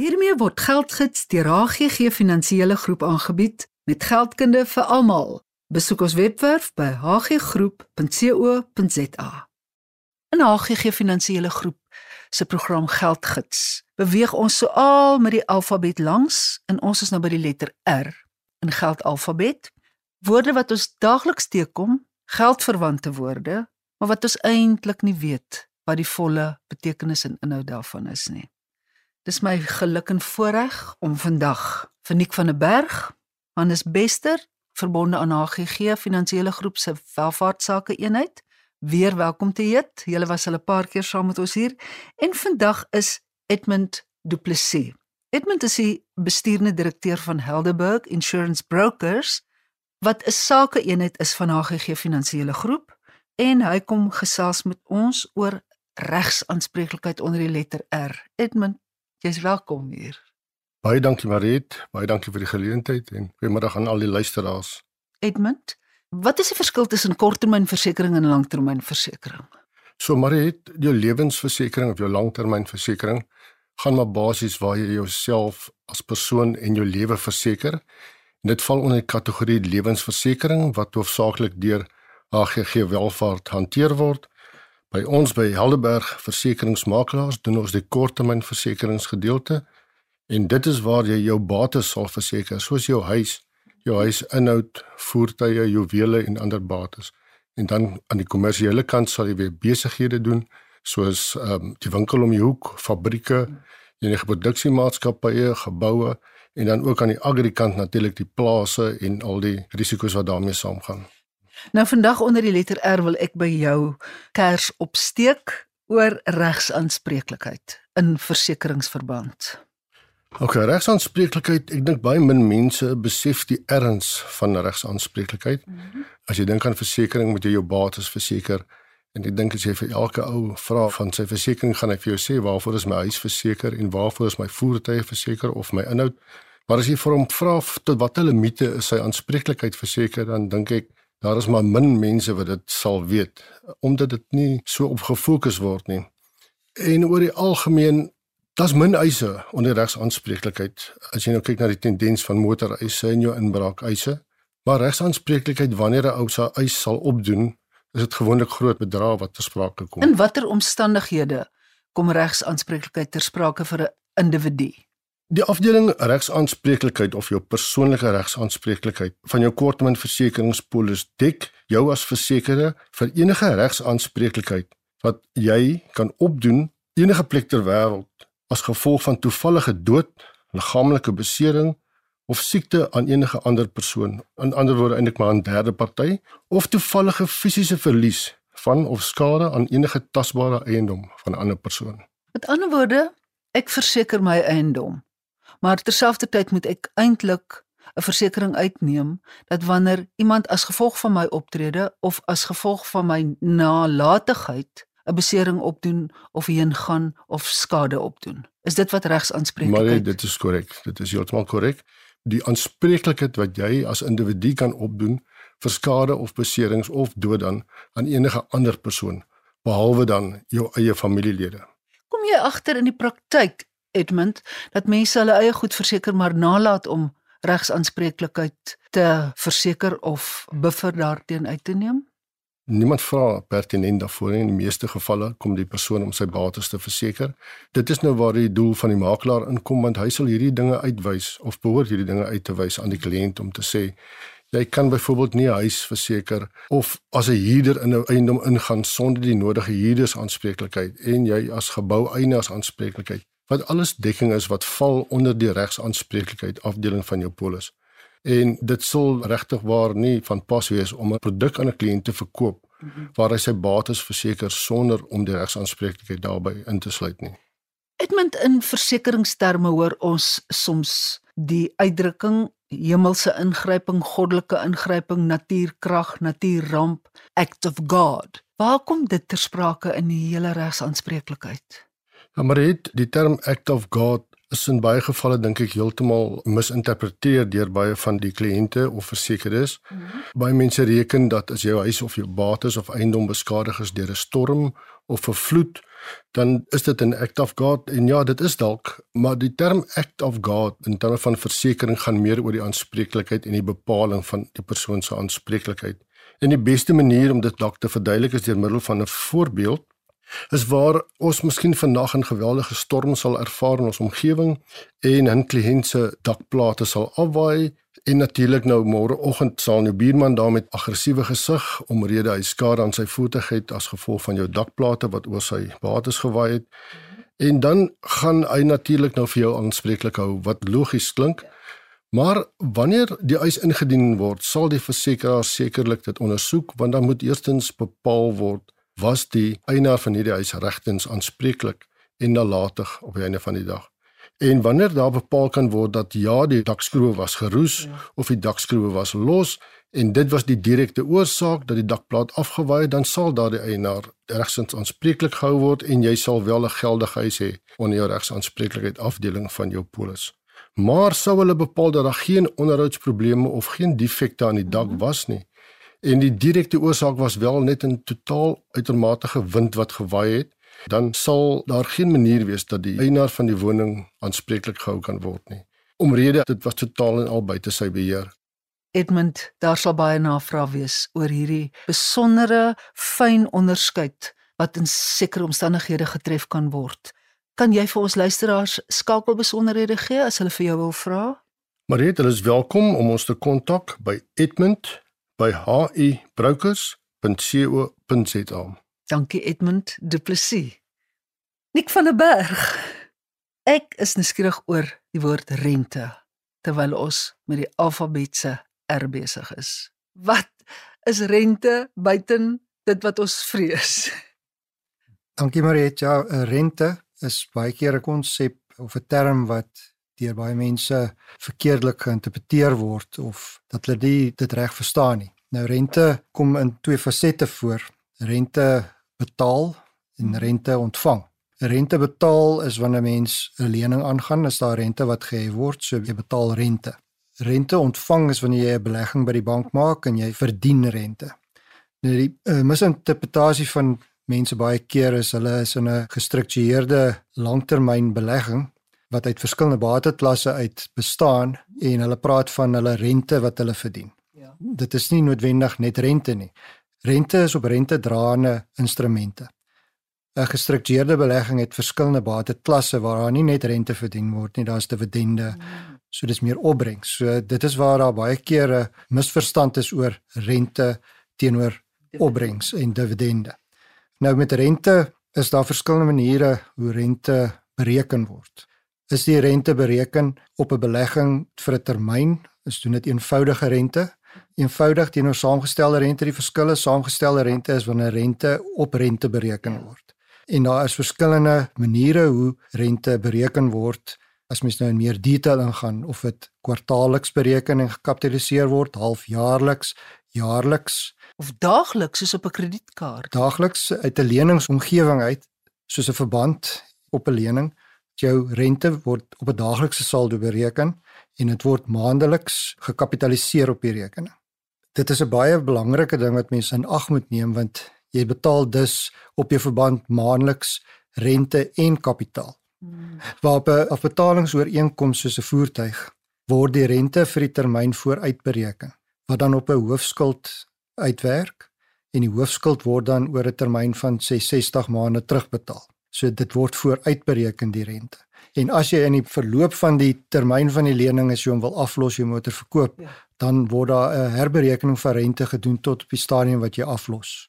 Hiermee word Geldgids deur HGG Finansiële Groep aangebied met geldkunde vir almal. Besoek ons webwerf by hggroep.co.za. In HGG Finansiële Groep se program Geldgids beweeg ons so al met die alfabet langs en ons is nou by die letter R in geldalfabet. Woorde wat ons daagliks teekom, geldverwante woorde, maar wat ons eintlik nie weet wat die volle betekenis en inhoud daarvan is nie. Dis my geluk en voorreg om vandag vir Nik van der Berg, Hannes Bester, verbonde aan HGG Finansiële Groep se welvaartsake eenheid, weer welkom te heet. Julle was al 'n paar keer saam met ons hier en vandag is Edmund Du Plessis. Edmund is die bestuurende direkteur van Helderberg Insurance Brokers wat 'n sake eenheid is van HGG Finansiële Groep en hy kom gesels met ons oor regsaanspreeklikheid onder die letter R. Edmund, jy's welkom hier. Baie dankie Mariet, baie dankie vir die geleentheid en goeiemiddag aan al die luisteraars. Edmund, wat is die verskil tussen korttermynversekering en langtermynversekering? So Mariet, jou lewensversekering of jou langtermynversekering gaan maar basies waar jy jouself as persoon en jou lewe verseker. En dit val onder die kategorie lewensversekering wat hoofsaaklik deur HGG Welvaart hanteer word. By ons by Helderberg Versekeringsmakelaars doen ons die korttermynversekeringsgedeelte en dit is waar jy jou bates sal verseker, soos jou huis, jou huisinhoud, voertuie, juwele en ander bates. En dan aan die kommersiële kant sal jy weer besighede doen soos ehm um, die winkel om die hoek, fabrieke, enige produksiemaatskappye, geboue en dan ook aan die agrikant natuurlik die plase en al die risiko's wat daarmee saamgaan. Nou vandag onder die letter R wil ek by jou kers opsteek oor regsaanspreeklikheid in versekeringsverband. OK, regsaanspreeklikheid, ek dink baie min mense besef die erns van regsaanspreeklikheid. Mm -hmm. As jy dink aan versekerings, moet jy jou bates verseker. En ek dink as jy vir elke ou vra van sy versekerings, gaan hy vir jou sê waarvoor is my huis verseker en waarvoor is my voertuie verseker of my inhoud. Maar as jy vir hom vra tot watter limite is sy aanspreeklikheid verseker, dan dink ek Daar is maar min mense wat dit sal weet omdat dit nie so op gefokus word nie. En oor die algemeen, daar's min eise onder regsaanspreeklikheid. As jy nou kyk na die tendens van motoreise en jou inbraakeise, maar regsaanspreeklikheid wanneer 'n ou sy eis sal opdoen, is dit gewoonlik groot bedrae wat ter sprake kom. In watter omstandighede kom regsaanspreeklikheid ter sprake vir 'n individu? Die afdeling regsaanspreeklikheid of jou persoonlike regsaanspreeklikheid van jou korttermynversekeringspolis dek jou as versekerde vir enige regsaanspreeklikheid wat jy kan opdoen enige plek ter wêreld as gevolg van toevallige dood, liggaamlike besering of siekte aan enige ander persoon. In ander woorde eintlik maar 'n derde party of toevallige fisiese verlies van of skade aan enige tasbare eiendom van 'n ander persoon. Met ander woorde, ek verseker my eiendom maar terselfdertyd moet ek eintlik 'n versekering uitneem dat wanneer iemand as gevolg van my optrede of as gevolg van my nalatigheid 'n besering opdoen of heen gaan of skade opdoen. Is dit wat regsaanspreeklikheid? Maar dit is korrek. Dit is heeltemal korrek. Die aanspreeklikheid wat jy as individu kan opdoen vir skade of beserings of dood dan aan enige ander persoon behalwe dan jou eie familielede. Kom jy agter in die praktyk Edmund dat mense hulle eie goed verseker maar nalat om regsaanspreeklikheid te verseker of buffer daarteen uit te neem? Niemand vra pertinent daarvoor in die meeste gevalle kom die persoon om sy bates te verseker. Dit is nou waar die doel van die makelaar inkom want hy sal hierdie dinge uitwys of behoort hierdie dinge uit te wys aan die kliënt om te sê jy kan byvoorbeeld nie 'n huis verseker of as 'n huurder in 'n eiendom ingaan sonder die nodige huurdersaanspreeklikheid en jy as geboueienaars aanspreeklikheid wat alles dekking is wat val onder die regsaanspreeklikheid afdeling van jou polis. En dit sou regtig waar nie van pas wees om 'n produk aan 'n kliënt te verkoop mhm. waar hy sy bates verseker sonder om die regsaanspreeklikheid daarbey in te sluit nie. Edmund in versekeringsterme hoor ons soms die uitdrukking hemelse ingryping, goddelike ingryping, natuurkrag, natuurramp, act of god. Waar kom dit ter sprake in die hele regsaanspreeklikheid? Ja, maar dit die term act of God is in baie gevalle dink ek heeltemal misinterpreteer deur baie van die kliënte of versekerdes. Mm -hmm. Baie mense reken dat as jou huis of jou bates of eiendom beskadig is deur 'n storm of 'n vloed dan is dit 'n act of God en ja, dit is dalk, maar die term act of God in terme van versekerings gaan meer oor die aanspreeklikheid en die bepaling van die persoon se aanspreeklikheid. En die beste manier om dit dalk te verduidelik is deur middel van 'n voorbeeld is waar ons miskien vandag 'n geweldige storm sal ervaar in ons omgewing en 'n kliënt se dakplate sal afwaai en natuurlik nou môreoggend sal 'n buurman daar met aggressiewe gesig omrede hy skade aan sy voete het as gevolg van jou dakplate wat oor sy bates gewaai het. En dan gaan hy natuurlik nou vir jou aanspreeklik hou wat logies klink. Maar wanneer die eis ingedien word sal die versekeraar sekerlik dit ondersoek want dan moet eerstens bepaal word was die eienaar van hierdie huis regtens aanspreeklik en nalatig op die einde van die dag. En wanneer daar bepaal kan word dat ja, die dakskroewe was geroes ja. of die dakskroewe was los en dit was die direkte oorsaak dat die dakplaat afgewaai het, dan sal daardie eienaar regstens aanspreeklik gehou word en jy sal wel 'n geldige huis hê onder jou regsaanspreeklikheid afdeling van jou polis. Maar sou hulle bepaal dat daar geen onderhoudsprobleme of geen defekte aan die dak mhm. was nie, en die direkte oorsaak was wel net 'n totaal uitermate wind wat gewaai het, dan sal daar geen manier wees dat die eienaar van die woning aanspreeklik gehou kan word nie. Omrede dit was totaal en al buite sy beheer. Edmund, daar sal baie navraag wees oor hierdie besondere fyn onderskeid wat in sekere omstandighede getref kan word. Kan jy vir ons luisteraars skakelbesonderhede gee as hulle vir jou wil vra? Mariet, hulle is welkom om ons te kontak by Edmund by hibrokers.co.za. Dankie Edmund Du Plessis. Nik van der Berg. Ek is nuuskierig oor die woord rente terwyl ons met die alfabetiese R besig is. Wat is rente buiten dit wat ons vrees? Dankie Mariet. Ja, rente is baie keer 'n konsep of 'n term wat deur baie mense verkeerdelik geïnterpreteer word of dat hulle dit reg verstaan nie. Nou rente kom in twee fasette voor. Rente betaal en rente ontvang. Rente betaal is wanneer 'n mens 'n lening aangaan, is daar rente wat gehef word, so jy betaal rente. Rente ontvang is wanneer jy 'n belegging by die bank maak en jy verdien rente. Nou die uh, misinterpretasie van mense baie keer is hulle is in 'n gestruktureerde langtermynbelegging wat uit verskillende bateklasse uit bestaan en hulle praat van hulle rente wat hulle verdien. Ja. Dit is nie noodwendig net rente nie. Rente is op rente draande instrumente. 'n Gestruktureerde belegging het verskillende bateklasse waar daar nie net rente verdien word nie, daar's dividende. Hmm. So dis meer opbrengs. So dit is waar daar baie kere misverstand is oor rente teenoor opbrengs en dividende. Nou met rente is daar verskillende maniere hoe rente bereken word is die rente bereken op 'n belegging vir 'n termyn, is doen dit eenvoudige rente. Eenvoudig teenoor saamgestelde rente, die verskille saamgestelde rente is wanneer rente op rente bereken word. En daar is verskillende maniere hoe rente bereken word. As mens nou in meer detail ingaan of dit kwartaalliks bereken en gekapitaliseer word, halfjaarliks, jaarliks of daagliks soos op 'n kredietkaart. Daagliks uit 'n leningsomgewing uit soos 'n verband op 'n lening jou rente word op 'n daaglikse saldo bereken en dit word maandeliks gekapitaliseer op die rekening. Dit is 'n baie belangrike ding wat mense in ag moet neem want jy betaal dus op jou verband maandeliks rente en kapitaal. Hmm. Waarop 'n afbetalingsooreenkoms soos 'n voertuig word die rente vir die termyn vooruit bereken wat dan op 'n hoofskuld uitwerk en die hoofskuld word dan oor 'n termyn van 60 maande terugbetaal. So dit word vooruitbereken die rente. En as jy in die verloop van die termyn van die lening as jy hom wil aflos jy motor verkoop, ja. dan word daar 'n herberekening van rente gedoen tot op die stadium wat jy aflos.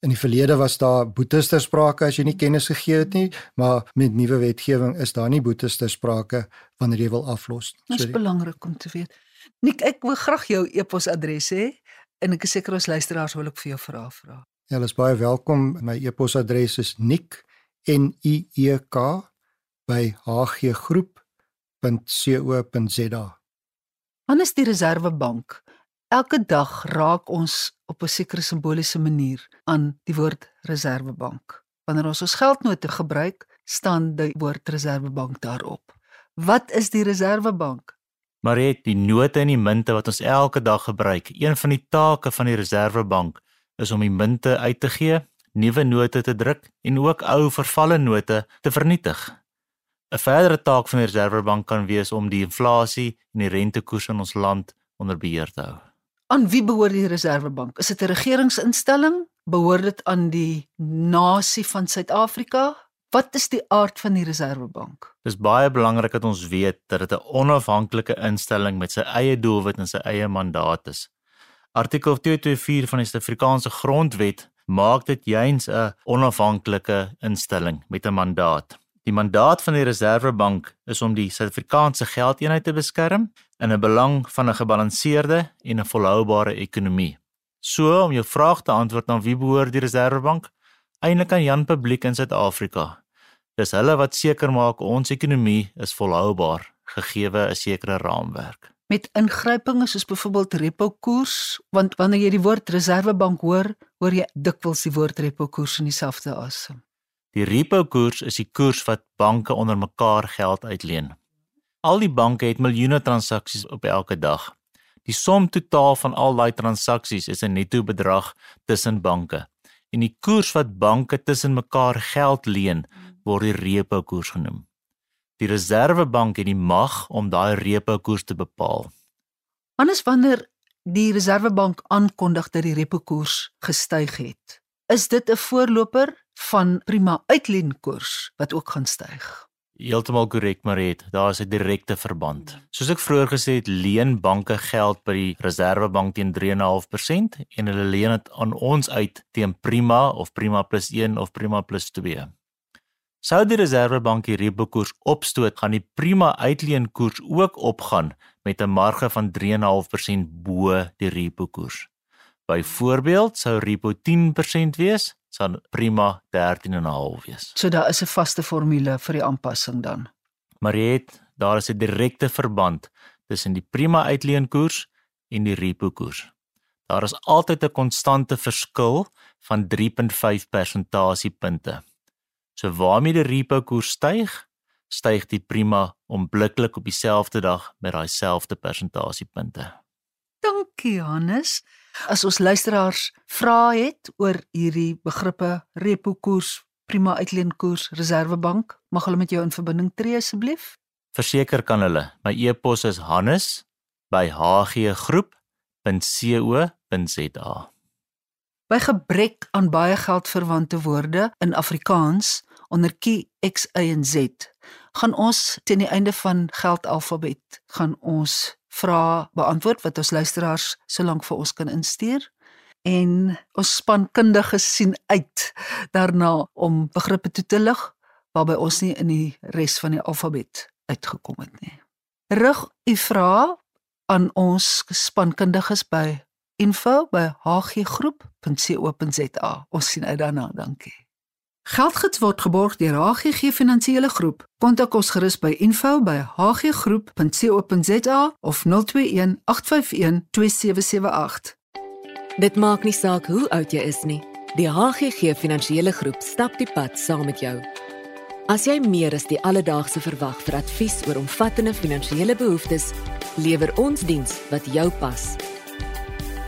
In die verlede was daar boetes ter sprake as jy nie kennis gegee het nie, maar met nuwe wetgewing is daar nie boetes ter sprake wanneer jy wil aflos nie. Dit is belangrik om te weet. Nik, ek wil graag jou e-posadres hê en ek is seker ons luisteraars wil ook vir jou vra vra. Ja, hulle is baie welkom. My e-posadres is nik@ N I E K by hggroep.co.za. Is die Reserwebank. Elke dag raak ons op 'n sekere simboliese manier aan die woord Reserwebank. Wanneer ons ons geldnote gebruik, staan die woord Reserwebank daarop. Wat is die Reserwebank? Maar het die note en die munte wat ons elke dag gebruik. Een van die take van die Reserwebank is om die munte uit te gee nuwe note te druk en ook ou vervalle note te vernietig. 'n Verdere taak van die Reserwebank kan wees om die inflasie en die rentekoers in ons land onder beheer te hou. Aan wie behoort die Reserwebank? Is dit 'n regeringsinstelling? Behoort dit aan die nasie van Suid-Afrika? Wat is die aard van die Reserwebank? Dis baie belangrik dat ons weet dat dit 'n onafhanklike instelling met sy eie doelwit en sy eie mandaat is. Artikel 224 van die Suid-Afrikaanse Grondwet maak dit juins 'n onafhanklike instelling met 'n mandaat. Die mandaat van die Reserwebank is om die Suid-Afrikaanse geldeenheid te beskerm in 'n belang van 'n gebalanseerde en 'n volhoubare ekonomie. So om jou vraag te antwoord aan wie behoort die Reserwebank? Eindelik aan Jan Publiek in Suid-Afrika. Dis hulle wat seker maak ons ekonomie is volhoubaar gegee 'n sekere raamwerk. Met ingrypinge soos byvoorbeeld repo koers, want wanneer jy die woord Reserwebank hoor, hoor jy dikwels die woord repo koers in dieselfde asem. Die repo koers is die koers wat banke onder mekaar geld uitleen. Al die banke het miljoene transaksies op elke dag. Die som totaal van al daai transaksies is 'n netto bedrag tussen banke. En die koers wat banke tussen mekaar geld leen, word die repo koers genoem. Die Reserwebank het die mag om daai repo koers te bepaal. Anders wanneer die Reserwebank aankondig dat die repo koers gestyg het, is dit 'n voorloper van prima uitleenkoers wat ook gaan styg. Heeltemal korrek, Maret. Daar is 'n direkte verband. Soos ek vroeër gesê het, leen banke geld by die Reserwebank teen 3.5% en hulle leen dit aan ons uit teen prima of prima plus 1 of prima plus 2. Sou die Reserwebank die repo koers opstoot, gaan die prima uitleenkoers ook opgaan met 'n marge van 3.5% bo die repo koers. Byvoorbeeld sou repo 10% wees, sal prima 13.5 wees. So daar is 'n vaste formule vir die aanpassing dan. Mariet, daar is 'n direkte verband tussen die prima uitleenkoers en die repo koers. Daar is altyd 'n konstante verskil van 3.5 persentasiepunte. So waarmee die repo koers styg, styg die prima onmiddellik op dieselfde dag met daai selfde persentasiepunte. Dankie Hannes. As ons luisteraars vra het oor hierdie begrippe repo koers, prima uitleenkoers, reservebank, mag hulle met jou in verbinding tree asseblief? Verseker kan hulle. My e-pos is hannes@hggroep.co.za. By gebrek aan baie geldverwante woorde in Afrikaans onder Q X Y en Z, gaan ons teen die einde van geldalfabet gaan ons vrae beantwoord wat ons luisteraars solank vir ons kan instuur en ons spankundiges sien uit daarna om begrippe toe te lig waarby ons nie in die res van die alfabet uitgekom het nie. Rig u vrae aan ons spankundiges by info@hggroep.co.za. Ons sien uit daarna, dankie. Geldgids word geborg deur HGG Finansiële Groep. Kontak ons gerus by info@hggroep.co.za of 021 851 2778. Dit maak nie saak hoe oud jy is nie. Die HGG Finansiële Groep stap die pad saam met jou. As jy meer as die alledaagse verwag vir advies oor omvattende finansiële behoeftes, lewer ons diens wat jou pas.